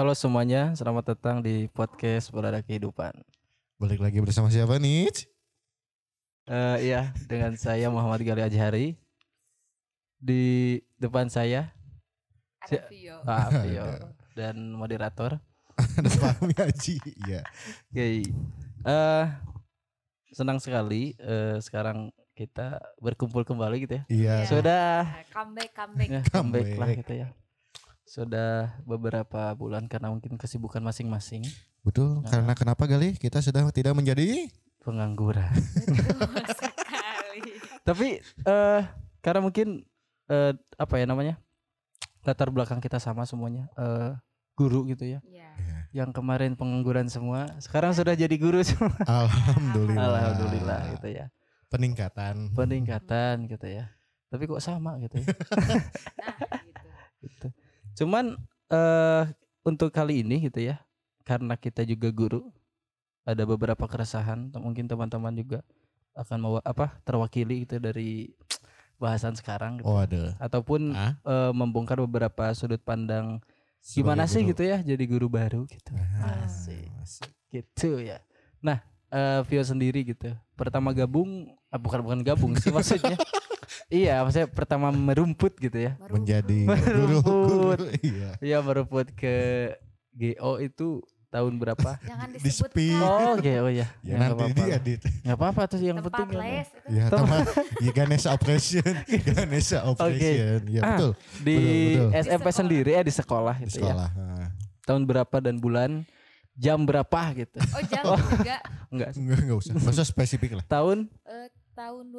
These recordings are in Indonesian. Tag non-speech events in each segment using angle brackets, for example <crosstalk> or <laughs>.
Halo semuanya, selamat datang di podcast Berada Kehidupan. Balik lagi bersama siapa nih? Eh iya, dengan saya Muhammad Gali Ajhari. Di depan saya Ada Vio. Pak <laughs> Vio dan moderator. <laughs> Ada Fahmi Haji. Iya. Oke. Eh senang sekali eh, sekarang kita berkumpul kembali gitu ya. Iya. Iya. Sudah comeback, comeback. ya, comeback lah Comeback. gitu ya. Sudah beberapa bulan karena mungkin kesibukan masing-masing Betul. Karena kenapa kali kita sudah tidak menjadi pengangguran. Betul sekali. <laughs> Tapi eh karena mungkin eh apa ya namanya? latar belakang kita sama semuanya eh guru gitu ya. Ya. Yang kemarin pengangguran semua, sekarang sudah jadi guru semua. <laughs> Alhamdulillah. Alhamdulillah gitu ya. Peningkatan. Peningkatan gitu ya. Tapi kok sama gitu ya. <laughs> Nah. Cuman eh untuk kali ini gitu ya. Karena kita juga guru ada beberapa keresahan mungkin teman-teman juga akan mau apa terwakili gitu dari bahasan sekarang gitu. Oh ada. ataupun Ah? eh, membongkar beberapa sudut pandang gimana sih gitu ya jadi guru baru gitu Ah, Asik. gitu ya nah eh, Vio sendiri gitu pertama gabung ah, bukan bukan gabung sih maksudnya <laughs> iya maksudnya pertama merumput gitu ya Menjadi <laughs> Merumput. Iya. iya merumput ke GO itu tahun berapa Jangan Di disebutkan. speed. oh GO ya Ya, nggak nanti apa-apa diedit. nggak apa-apa tuh yang tempat penting les. Ya teman. Ya Ganesha Operation. <laughs> Ganesha Operation. Ya Ah, betul. di Betul, betul. SMP Di sendiri ya di sekolah Di gitu ya sekolah. Ah. tahun berapa dan bulan jam berapa gitu Oh, jangan juga <laughs> enggak Enggak, enggak usah. Enggak usah spesifik lah. tahun eh, tahun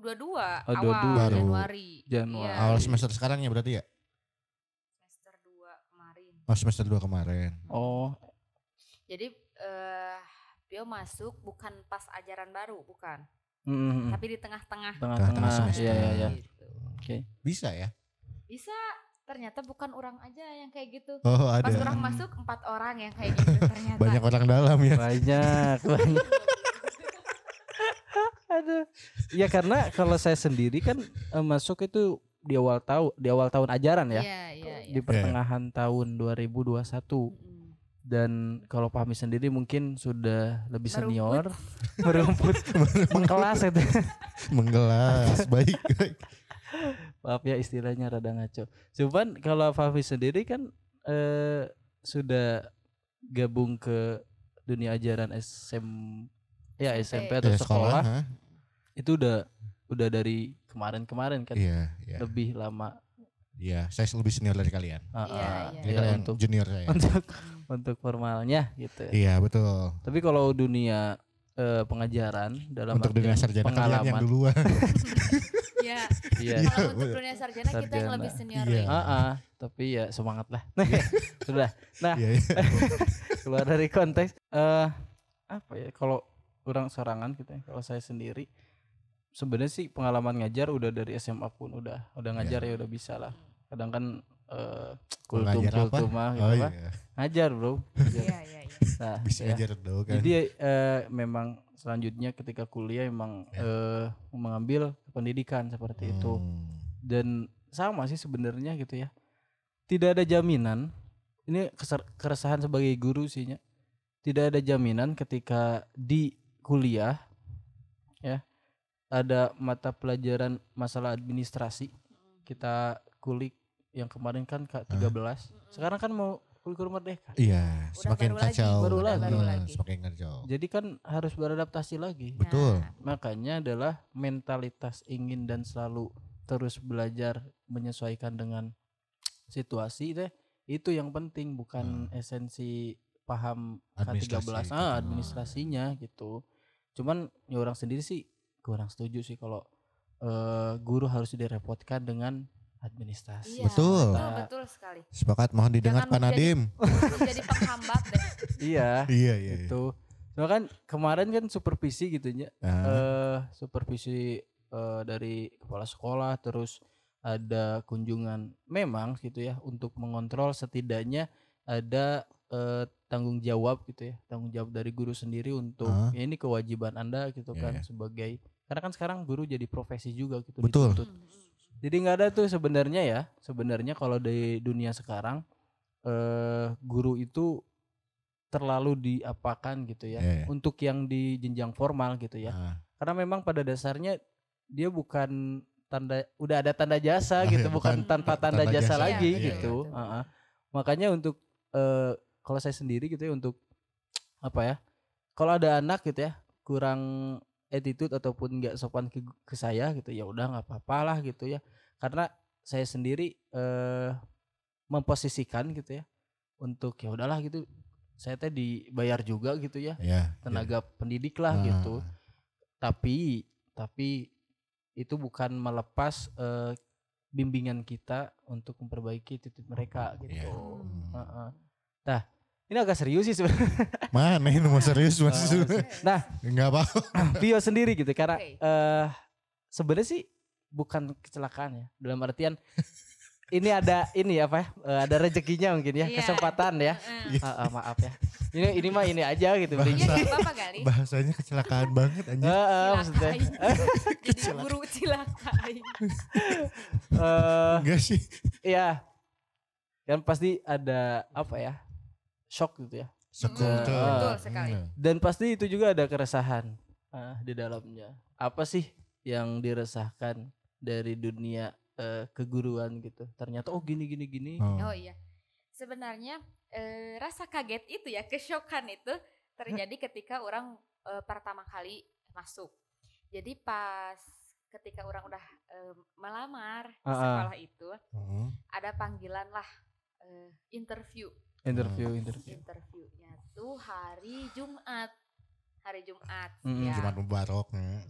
2022 Oh, awal 22. Baru. Januari. Januari. Iya, Awal semester sekarang ya berarti ya? semester 2 kemarin. Oh semester 2 kemarin. oh Jadi eh Vio masuk bukan pas ajaran baru, bukan. mm, Tapi di tengah-tengah. tengah-tengah Tengah semester. iya iya iya Gitu. oke Bisa ya? Bisa ternyata bukan orang aja yang kayak gitu. Oh ada. Pas orang masuk empat orang yang kayak gitu ternyata. <laughs> Banyak orang dalam ya. banyak banyak ya karena kalau saya sendiri kan eh, masuk itu di awal tahun di awal tahun ajaran ya Iya, iya, iya. di pertengahan tahun 2021 Mm. dan kalau Fahmi sendiri mungkin sudah lebih senior <laughs> merumput mengkelas itu Menggelas. <laughs> Baik. baik. maaf ya istilahnya rada ngaco. Cuman kalau Fafi sendiri kan eh, sudah gabung ke dunia ajaran SM ya SMP atau Ya, sekolah? Itu udah udah dari kemarin-kemarin kan Iya, iya. lebih lama Iya, saya lebih senior dari kalian. Iya, iya. Jadi ya, kalian untuk junior saya. untuk untuk formalnya gitu. Iya, betul. Tapi kalau dunia eh, pengajaran dalam Untuk dunia sarjana kalian yang pengalaman, duluan. <laughs> Iya. iya. Kalau untuk dunia sarjana, kita yang Sarjana. lebih senior Iya. lagi. Ah, ah, tapi ya semangat lah. <laughs> Sudah. Nah, Iya, iya. <laughs> keluar dari konteks eh apa ya kalau orang sorangan gitu ya kalau saya sendiri sebenarnya sih pengalaman ngajar udah dari SMA pun udah udah ngajar ya udah bisa lah kadang kan eh kultum Ngajar apa? kultum mah gitu Oh Pak. iya. ngajar bro Ngajar. Iya, iya, iya. nah <laughs> Bisa ya. ngajar dong kan. jadi eh, memang selanjutnya ketika kuliah emang Ya. eh, mengambil pendidikan seperti itu Hmm. dan sama sih sebenarnya gitu ya tidak ada jaminan ini keser- keresahan sebagai guru sih Nya. tidak ada jaminan ketika di kuliah ada mata pelajaran masalah administrasi kita kulik yang kemarin kan ke 13 sekarang kan mau kurikulum merdeka Iya, Udah semakin baru lagi, kacau. baru Betul, lagi. Baru lagi. Semakin kacau. jadi kan harus beradaptasi lagi Betul. Nah, makanya adalah mentalitas ingin dan selalu terus belajar menyesuaikan dengan situasi deh itu yang penting bukan esensi paham K13 Administrasi. ah administrasinya gitu cuman ya orang sendiri sih kurang setuju sih kalau eh, guru harus direpotkan dengan administrasi iya, Betul. betul, betul sekali. Sepakat mohon didengar Jangan Pak Nadim. <laughs> Jadi penghambat deh. iya Iya, iya. iya. itu cuma kan kemarin kan supervisi gitu ya Ah, eh supervisi eh, dari kepala sekolah terus ada kunjungan memang gitu ya untuk mengontrol setidaknya ada eh, tanggung jawab gitu ya tanggung jawab dari guru sendiri untuk Ah. ya ini kewajiban anda gitu Iya, kan iya. sebagai karena kan sekarang guru jadi profesi juga gitu Betul. dituntut. jadi nggak ada tuh sebenarnya ya sebenarnya kalau di dunia sekarang eh guru itu terlalu diapakan gitu ya Iya, iya. untuk yang di jenjang formal gitu ya Ah, karena memang pada dasarnya dia bukan tanda udah ada tanda jasa <laughs> gitu iya, bukan, bukan tanpa tanda, tanpa jasa, jasa. lagi Iya, iya, gitu betul. Heeh. makanya untuk eh kalau saya sendiri gitu ya untuk apa ya kalau ada anak gitu ya kurang attitude ataupun nggak sopan ke, ke saya gitu ya udah nggak apa-apa lah gitu ya karena saya sendiri eh memposisikan gitu ya untuk ya udahlah gitu saya teh dibayar juga gitu ya ya. tenaga pendidik lah Ah, gitu tapi tapi itu bukan melepas eh, bimbingan kita untuk memperbaiki titik mereka gitu. Iya. Hmm. Heeh. Nah, ini agak serius sih sebenarnya. <laughs> Mana ini mau serius mas? Oh, Nah, Enggak apa. <clears throat> Vio sendiri gitu karena Oke. eh sebenarnya sih bukan kecelakaan ya. Dalam artian ini ada ini apa ya? eh, ada rezekinya mungkin ya, Iya. kesempatan ya. Heeh. Ah, ah, maaf ya. Ini ini mah ini aja gitu. Bahasa. Iya. Bahasanya kecelakaan banget anjir. Heeh, maksudnya. Cilakain. <laughs> Jadi guru cilakain. Eh, Enggak sih. Iya. Kan pasti ada apa ya? Shock gitu ya. Sekultur. Ah. Betul sekali. Hmm. Dan pasti itu juga ada keresahan ah, di dalamnya. Apa sih yang diresahkan dari dunia eh, keguruan gitu? Ternyata oh gini gini gini. Oh. Oh iya. Sebenarnya eh, rasa kaget itu ya, kesyokan itu terjadi <laughs> ketika orang eh, pertama kali masuk. Jadi pas ketika orang udah eh, melamar di Ah, ah. sekolah itu, Hmm. ada panggilan lah eh, interview. Interview interview. Interviewnya tuh hari Jumat. Hari Jumat. Mm-mm. ya. Jumat Mubarak. hmm.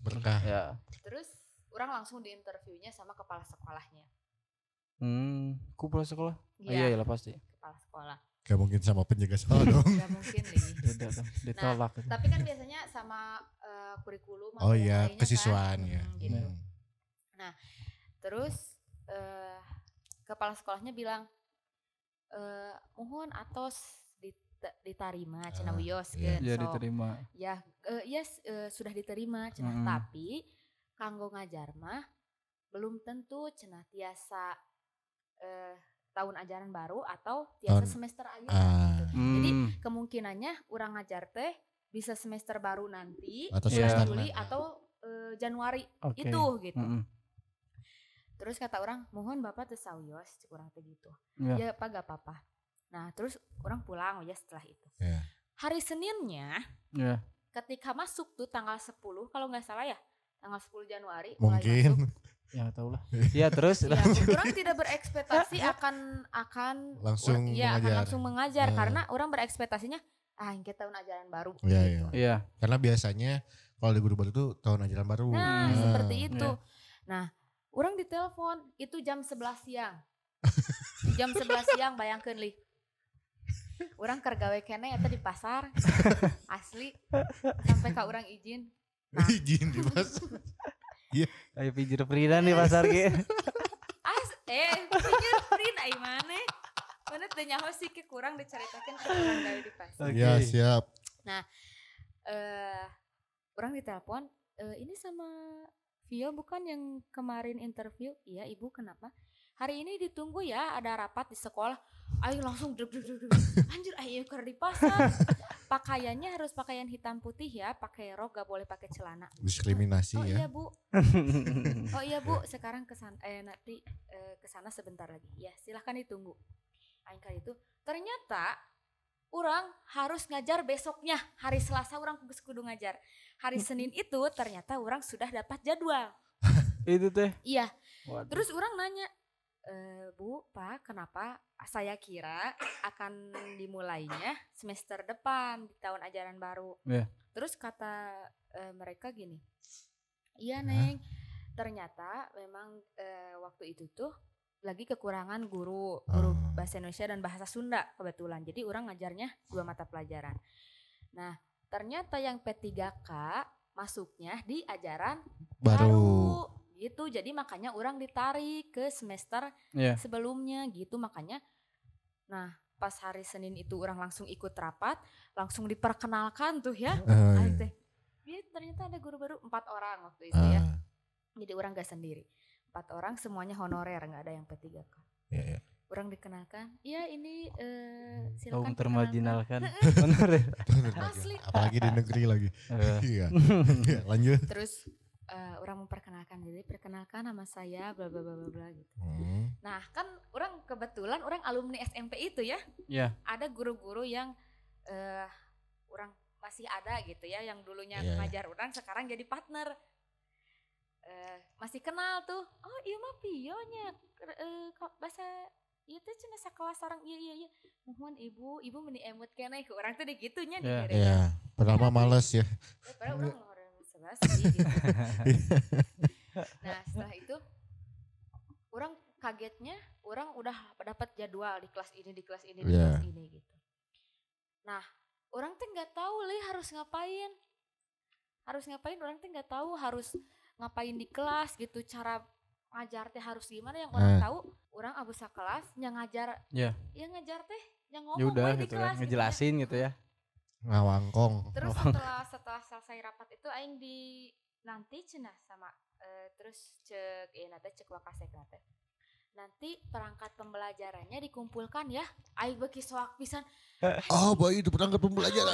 Berkah. Ya. Terus orang langsung diinterviewnya sama kepala sekolahnya. Hmm, kepala sekolah? Oh, Iya, iya, iya lah pasti. kepala sekolah. Gak mungkin sama penjaga sekolah dong. Gak mungkin nih. <laughs> Beda dong, ditolak. gitu. Tapi kan biasanya sama eh, kurikulum Oh iya, lainnya kesiswaan kan. ya. Hmm, gitu. Hmm. Terus eh kepala sekolahnya bilang eh mohon atos dit- diterima Ah, wios iya. kan. Ya Sok. diterima. Ya eh, yes eh, sudah diterima cenah Mm-mm. tapi kanggo ngajar mah belum tentu cenah tiasa eh tahun ajaran baru atau tiasa Tahun- semester aja Ah. Jadi Hmm, kemungkinannya orang ngajar teh bisa semester baru nanti Atau Iya. semester Juli atau eh, Januari oke. itu gitu. Mm-mm. Terus kata orang, mohon bapak teu sawios, cik urang teh gitu. Ya. Ya pak gak apa-apa. Nah terus orang pulang ya setelah itu. Iya. Hari Seninnya Ya. ketika masuk tuh tanggal 10 kalau nggak salah ya tanggal 10 Januari mulai Mungkin. masuk. <laughs> Ya tahu lah. <laughs> Ya terus Ya, orang tidak berekspektasi <laughs> akan akan Langsung ya akan mengajar. langsung mengajar Hmm. karena orang berekspektasinya ah ini tahun ajaran baru. Iya, gitu. iya. Iya. Karena biasanya kalau di guru baru itu tahun ajaran baru. Nah, Hmm. seperti Iya. itu. Nah, orang ditelepon itu jam 11 siang. jam 11 siang bayangkeun li. Orang kergawe kene eta di pasar. Asli. Sampai ka orang izin. Nah. Izin di pas. Ayo pijir Frida nih pasar ge. As eh pikir print ai mana? Mana teu nyaho sih ke kurang diceritakeun ke orang gawe di pasar. Oke. Iya, siap. Eh orang ditelepon, "Eh, ini sama Vio bukan yang kemarin interview? Iya, Ibu, kenapa? Hari ini ditunggu ya, ada rapat di sekolah. Ayo langsung deg deg deg. Anjir, ayo keur di pasar. Pakaiannya harus pakaian hitam putih ya, pakai rok gak boleh pakai celana. Diskriminasi Oh ya. iya, Bu. <laughs> Oh iya, Bu, sekarang kesan eh nanti eh, ke sana sebentar lagi. Ya, silahkan ditunggu. Aing kali itu ternyata orang harus ngajar besoknya hari Selasa orang kudu kudu ngajar hari Senin itu ternyata orang sudah dapat jadwal <laughs> Itu teh. iya Waduh. terus orang nanya e, Bu Pak kenapa saya kira akan dimulainya semester depan di tahun ajaran baru Iya. terus kata eh, mereka gini iya neng ternyata memang eh, waktu itu tuh lagi kekurangan guru guru. Bahasa Indonesia dan bahasa Sunda kebetulan. Jadi orang ngajarnya dua mata pelajaran. Nah ternyata yang P3K masuknya di ajaran Baru. baru. Gitu. Jadi makanya orang ditarik ke semester Iya. sebelumnya gitu. Makanya nah pas hari Senin itu orang langsung ikut rapat langsung diperkenalkan tuh ya. Teh. Dia ternyata ada guru baru empat orang waktu itu ya. Ah, jadi orang gak sendiri. Empat orang semuanya honorer nggak ada yang P3K iya, iya. Orang dikenalkan iya ini eh, kaum silakan perkenalkan." termarginalkan <laughs> bener ya <laughs> Bener lagi. Asli. Apalagi di negeri lagi. Eh, Iya. <laughs> Iya, lanjut. terus eh, orang memperkenalkan diri perkenalkan nama saya bla bla bla bla bla gitu Hmm. nah kan orang kebetulan orang alumni SMP itu ya ya ada guru-guru yang eh orang masih ada gitu ya yang dulunya Iya. ngajar orang sekarang jadi partner eh masih kenal tuh oh iya mah pionya eh kok bahasa iya teh cina sekelas orang iya iya iya mohon ibu ibu meni emut kene ke orang tuh digitunya nih Iya. kira Iya, padahal mah males ya. padahal orang orang sebelas gitu. nah setelah itu orang kagetnya orang udah dapat jadwal di kelas ini di kelas ini di Iya. kelas ini gitu nah orang tuh nggak tahu li harus ngapain harus ngapain orang tuh nggak tahu harus ngapain di kelas gitu cara ngajar teh harus gimana yang orang Eh. tahu orang abu kelas yang ngajar Iya. yang ngajar teh yang ya ngomong udah we di gitu ya kelas gitu ya. ngejelasin gitu ya Ngawangkong. terus setelah setelah selesai rapat itu aing di nanti cenah sama eh, terus cek ya nanti cek wakasek nanti nanti perangkat pembelajarannya dikumpulkan ya aing bagi soak pisan Oh, boy itu perangkat perangkat pembelajaran.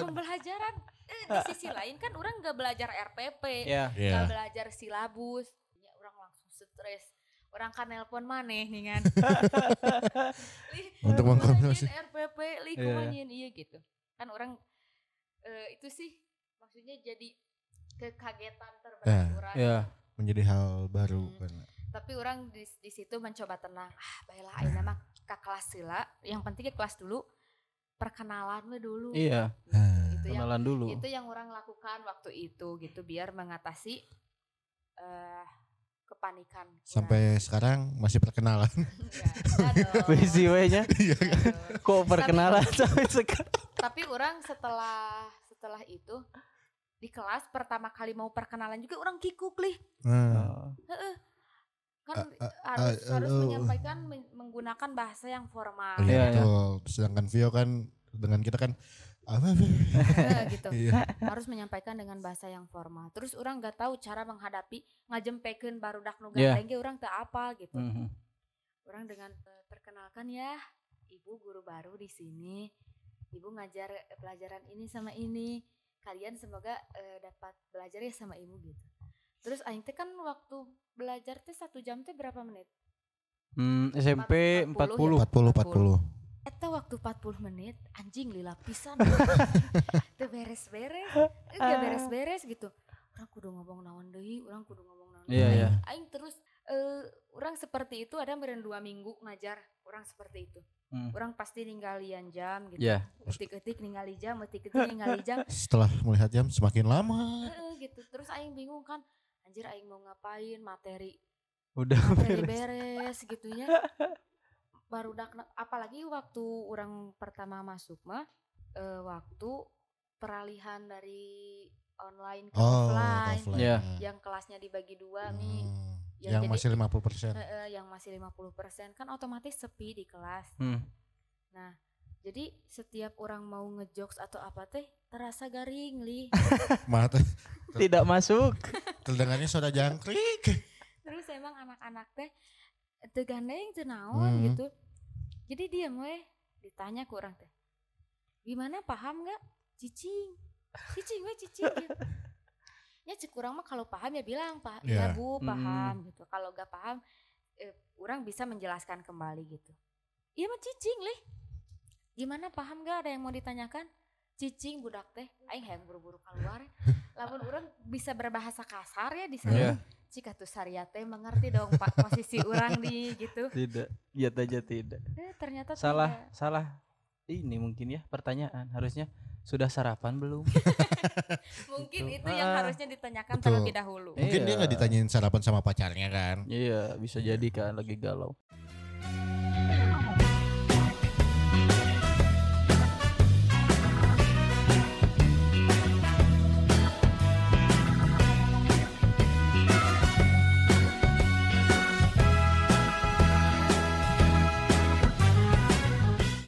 <laughs> pembelajaran eh, di sisi lain kan orang nggak belajar RPP ya nggak Iya. belajar silabus ya orang langsung stres orang kan nelpon maneh nih kan <laughs> Untuk mengkonfirmasi. RPP li Iya. kumaha nyin, iya gitu kan orang eh, itu sih maksudnya jadi kekagetan terberat Eh, orang ya Menjadi hal baru Hmm. kan. tapi orang di, di situ mencoba tenang ah baiklah ayeuna mah ke kelas sila yang penting ke kelas dulu perkenalan dulu iya Gitu. Ah. itu yang kenalan dulu itu yang orang lakukan waktu itu gitu biar mengatasi eh kepanikan orang. Sampai sekarang masih perkenalan. Enggak, enggak dong. Bisi nya Iya. Dong. <laughs> kok perkenalan <laughs> sampai sekarang tapi orang setelah setelah itu di kelas pertama kali mau perkenalan juga orang kikuk lih Nah, kan Ah, ah, harus ah, harus menyampaikan men- menggunakan bahasa yang formal iya Iya, iya. betul. Sedangkan Vio kan dengan kita kan apa? Gitu <laughs> Iya. harus menyampaikan dengan bahasa yang formal terus orang nggak tahu cara menghadapi ngajempekeun barudak nu Iya. gandeng ge orang teu apa gitu Mhm. orang dengan eh, perkenalkan ya ibu guru baru di sini ibu ngajar eh, pelajaran ini sama ini kalian semoga eh, dapat belajar ya sama ibu gitu terus aing teh kan waktu belajar teh satu jam teh berapa menit Hmm, SMP 40 40 ya? 40 40. Eta waktu 40 menit anjing lila pisan. <laughs> Teu beres-beres <laughs> Eh, gak beres-beres gitu. Orang kudu ngomong naon deui orang kudu ngomong naon Iya, iya. aing terus eh orang seperti itu ada meren dua minggu ngajar orang seperti itu. Hmm. orang pasti ninggalian jam gitu. Ya etik-etik ningali jam etik-etik ningali jam. <laughs> Setelah melihat jam semakin lama. Heeh, gitu. Terus aing bingung kan anjir aing mau ngapain materi udah materi beres. beres gitunya baru dak apalagi waktu orang pertama masuk mah eh, waktu peralihan dari online ke Oh, offline offline. Iya. yang kelasnya dibagi dua nih Hmm, Ya, yang jadi- masih 50%. Heeh, yang masih 50% kan otomatis sepi di kelas Hmm. jadi setiap orang mau ngejokes atau apa teh terasa garing li <laughs> Mata tidak masuk terdengarnya suara jangkrik. terus emang anak-anak teh teu gandeng teu naon Hmm. gitu. Jadi dia weh ditanya ke orang teh. Gimana paham nggak? Cicing. Cicing weh cicing gitu. <laughs> ya cek kurang mah kalau paham ya bilang pak Iya. ya bu Hmm. paham gitu. Kalau gak paham eh, orang bisa menjelaskan kembali gitu. Iya mah cicing leh. Gimana paham gak ada yang mau ditanyakan? Cicing budak teh aing hayang buru-buru keluar. <laughs> Lamun orang bisa berbahasa kasar ya di sana. Iya. Jika tuh Sariate mengerti dong pak posisi orang di gitu <laughs> tidak iya aja tidak eh, ternyata salah tidak. salah ini mungkin ya pertanyaan harusnya sudah sarapan belum <laughs> mungkin Gitu. itu yang Ah. harusnya ditanyakan Betul. terlebih dahulu Mungkin dia Iya. nggak ditanyain sarapan sama pacarnya kan. iya bisa jadi kan lagi galau